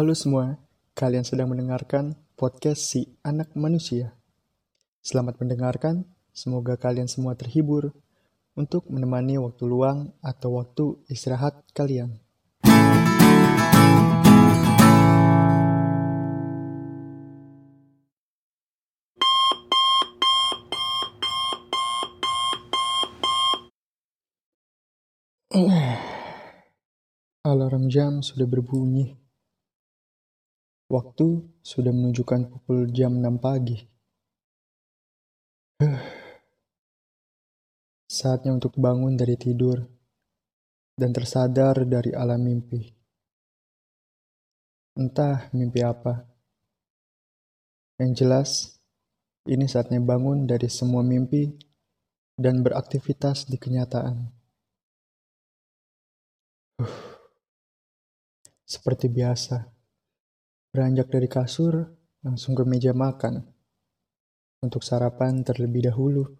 Halo semua, kalian sedang mendengarkan podcast si anak manusia. Selamat mendengarkan, semoga kalian semua terhibur untuk menemani waktu luang atau waktu istirahat kalian. Alarm jam sudah berbunyi. Waktu sudah menunjukkan pukul jam 6 pagi. Saatnya untuk bangun dari tidur dan tersadar dari alam mimpi. Entah mimpi apa. Yang jelas, ini saatnya bangun dari semua mimpi dan beraktivitas di kenyataan. Seperti biasa, beranjak dari kasur langsung ke meja makan untuk sarapan terlebih dahulu.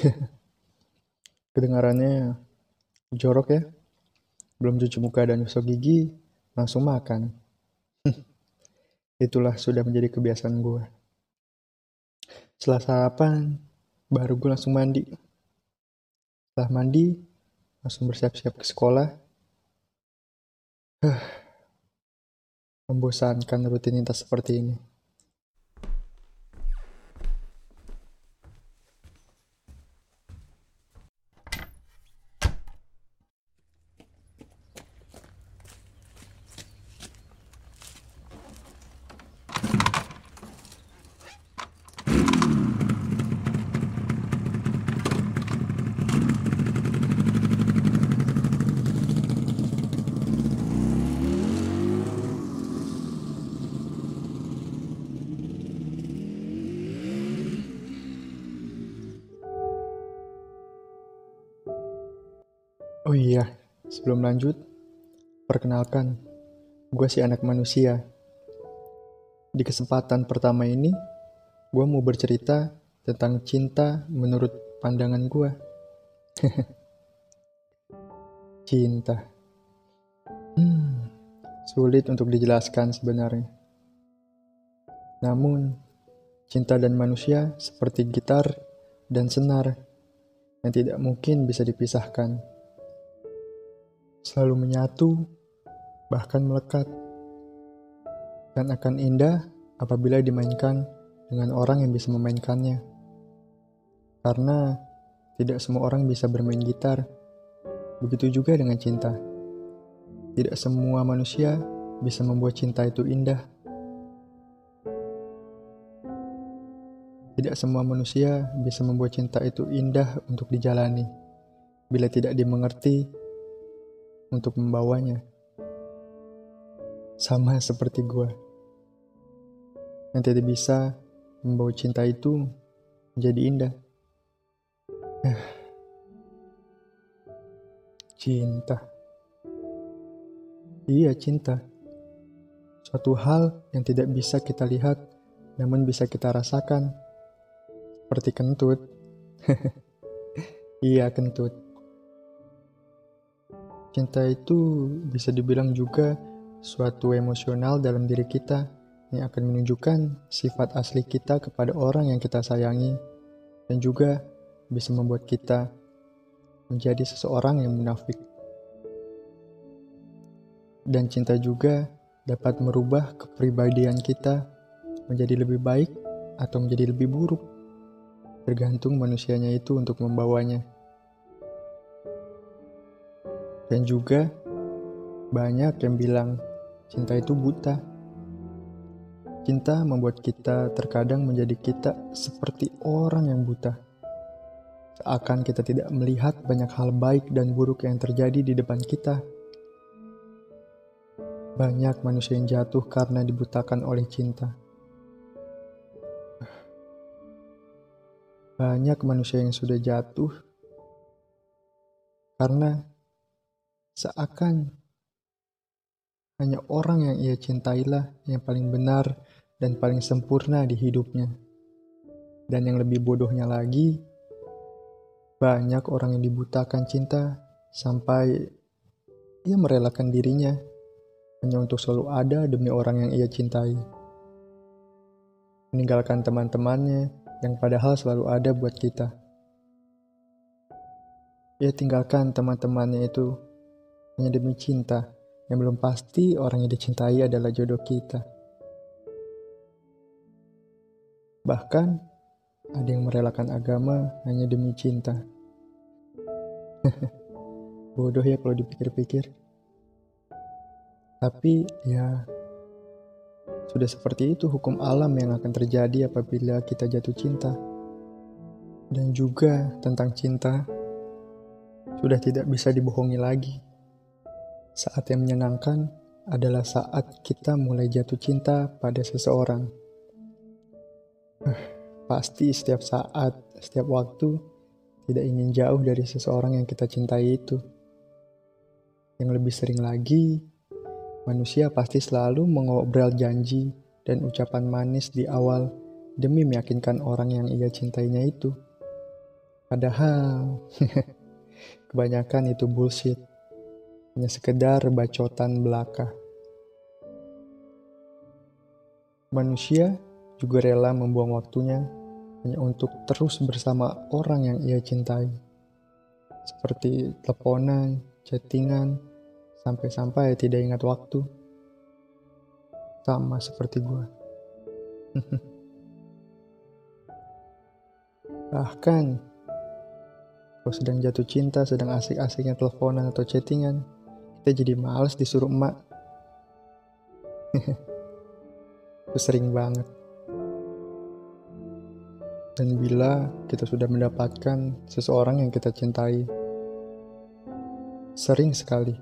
Kedengarannya jorok ya. Belum cuci muka dan gosok gigi, langsung makan. Itulah sudah menjadi kebiasaan gue. Setelah sarapan, baru gue langsung mandi. Setelah mandi, langsung bersiap-siap ke sekolah. Membosankan rutinitas seperti ini. Oh iya, sebelum lanjut, perkenalkan, gue si anak manusia. Di kesempatan pertama ini, gue mau bercerita tentang cinta menurut pandangan gue. cinta. Hmm, sulit untuk dijelaskan sebenarnya. Namun, cinta dan manusia seperti gitar dan senar yang tidak mungkin bisa dipisahkan selalu menyatu, bahkan melekat, dan akan indah apabila dimainkan dengan orang yang bisa memainkannya. Karena tidak semua orang bisa bermain gitar, begitu juga dengan cinta. Tidak semua manusia bisa membuat cinta itu indah. Tidak semua manusia bisa membuat cinta itu indah untuk dijalani. Bila tidak dimengerti, untuk membawanya. Sama seperti gue. Yang tidak bisa membawa cinta itu menjadi indah. cinta. Iya, cinta. Suatu hal yang tidak bisa kita lihat, namun bisa kita rasakan. Seperti kentut. iya, kentut. Cinta itu bisa dibilang juga suatu emosional dalam diri kita yang akan menunjukkan sifat asli kita kepada orang yang kita sayangi dan juga bisa membuat kita menjadi seseorang yang munafik. Dan cinta juga dapat merubah kepribadian kita menjadi lebih baik atau menjadi lebih buruk, tergantung manusianya itu untuk membawanya. Dan juga banyak yang bilang cinta itu buta. Cinta membuat kita terkadang menjadi kita seperti orang yang buta. Seakan kita tidak melihat banyak hal baik dan buruk yang terjadi di depan kita. Banyak manusia yang jatuh karena dibutakan oleh cinta. Banyak manusia yang sudah jatuh karena seakan hanya orang yang ia cintailah yang paling benar dan paling sempurna di hidupnya. Dan yang lebih bodohnya lagi, banyak orang yang dibutakan cinta sampai ia merelakan dirinya hanya untuk selalu ada demi orang yang ia cintai. Meninggalkan teman-temannya yang padahal selalu ada buat kita. Ia tinggalkan teman-temannya itu hanya demi cinta yang belum pasti orang yang dicintai adalah jodoh kita. Bahkan ada yang merelakan agama hanya demi cinta. Bodoh ya kalau dipikir-pikir. Tapi ya sudah seperti itu hukum alam yang akan terjadi apabila kita jatuh cinta. Dan juga tentang cinta sudah tidak bisa dibohongi lagi. Saat yang menyenangkan adalah saat kita mulai jatuh cinta pada seseorang. Pasti setiap saat, setiap waktu, tidak ingin jauh dari seseorang yang kita cintai itu. Yang lebih sering lagi, manusia pasti selalu mengobrol janji dan ucapan manis di awal demi meyakinkan orang yang ia cintainya itu. Padahal, Kebanyakan itu bullshit. Hanya sekedar bacotan belaka. Manusia juga rela membuang waktunya hanya untuk terus bersama orang yang ia cintai. Seperti teleponan, chattingan, sampai-sampai tidak ingat waktu. Sama seperti gue. Bahkan kalau sedang jatuh cinta, sedang asik-asiknya teleponan atau chattingan, kita jadi males disuruh emak. Itu sering banget. Dan bila kita sudah mendapatkan seseorang yang kita cintai, sering sekali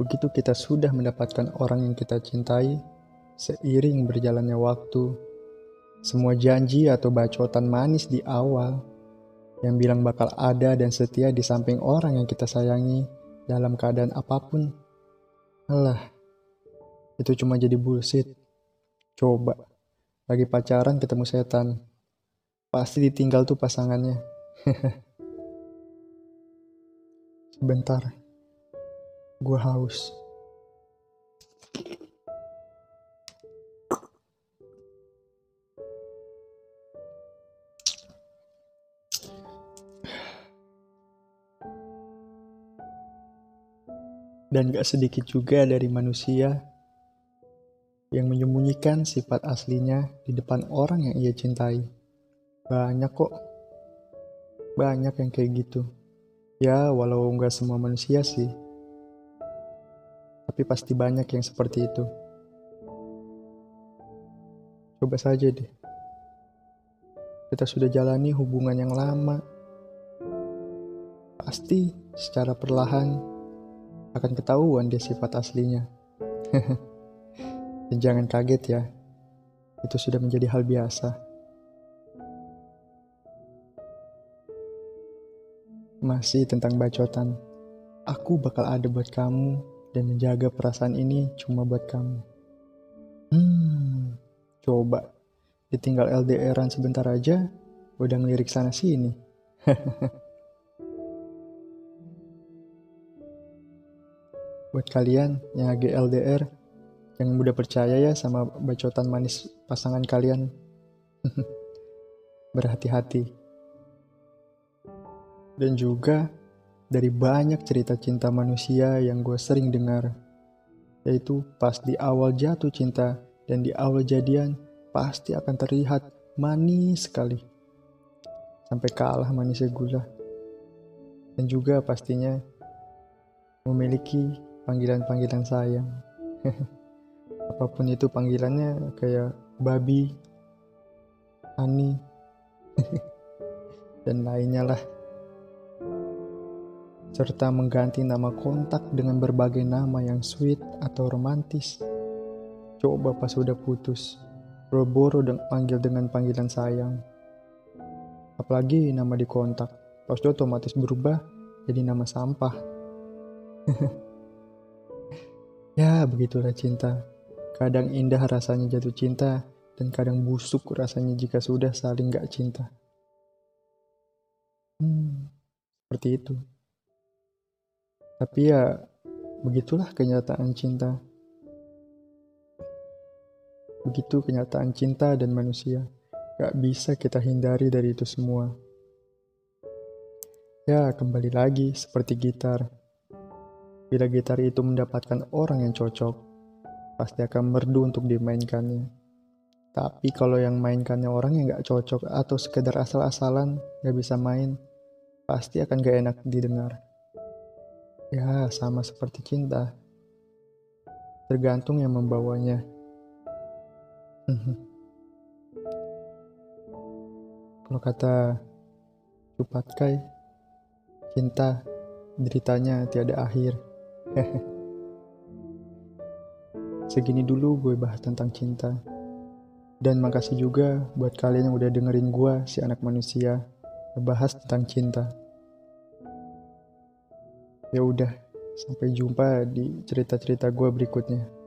begitu kita sudah mendapatkan orang yang kita cintai, seiring berjalannya waktu, semua janji atau bacotan manis di awal yang bilang bakal ada dan setia di samping orang yang kita sayangi dalam keadaan apa pun. Alah, itu cuma jadi bullshit. Coba, lagi pacaran ketemu setan. Pasti ditinggal tuh pasangannya. Sebentar, gue haus. Dan gak sedikit juga dari manusia yang menyembunyikan sifat aslinya di depan orang yang ia cintai. Banyak kok. Banyak yang kayak gitu. Ya, walau nggak semua manusia sih. Tapi pasti banyak yang seperti itu. Coba saja deh. Kita sudah jalani hubungan yang lama. Pasti secara perlahan akan ketahuan dia sifat aslinya. Jangan kaget ya, itu sudah menjadi hal biasa. Masih tentang bacotan, aku bakal ada buat kamu dan menjaga perasaan ini cuma buat kamu. Hmm, coba ditinggal LDRan sebentar aja, udah ngelirik sana sini. Buat kalian yang lagi LDR, jangan mudah percaya ya sama bacotan manis pasangan kalian. Berhati-hati. Dan juga dari banyak cerita cinta manusia yang gue sering dengar, yaitu pas di awal jatuh cinta dan di awal jadian pasti akan terlihat manis sekali. Sampai kalah manisnya gula. Dan juga pastinya memiliki panggilan-panggilan sayang. Apa pun itu panggilannya kayak babi, ani, dan lainnya lah. Serta mengganti nama kontak dengan berbagai nama yang sweet atau romantis. Coba pas sudah putus, boro-boro dan panggil dengan panggilan sayang. Apalagi nama di kontak, pas otomatis berubah jadi nama sampah. ya, begitulah cinta. Kadang indah rasanya jatuh cinta, dan kadang busuk rasanya jika sudah saling gak cinta. Hmm, seperti itu. Tapi ya, begitulah kenyataan cinta. Begitu kenyataan cinta dan manusia. Gak bisa kita hindari dari itu semua. Ya, kembali lagi seperti gitar. Bila gitar itu mendapatkan orang yang cocok, pasti akan merdu untuk dimainkannya. Tapi kalau yang mainkannya orang yang gak cocok atau sekedar asal-asalan gak bisa main, pasti akan gak enak didengar. Ya, sama seperti cinta. Tergantung yang membawanya. Kalau kata Cupatkai, cinta deritanya tiada akhir. Segini dulu gue bahas tentang cinta. Dan makasih juga buat kalian yang udah dengerin gue, si anak manusia, ngebahas tentang cinta. Ya udah, sampai jumpa di cerita-cerita gue berikutnya.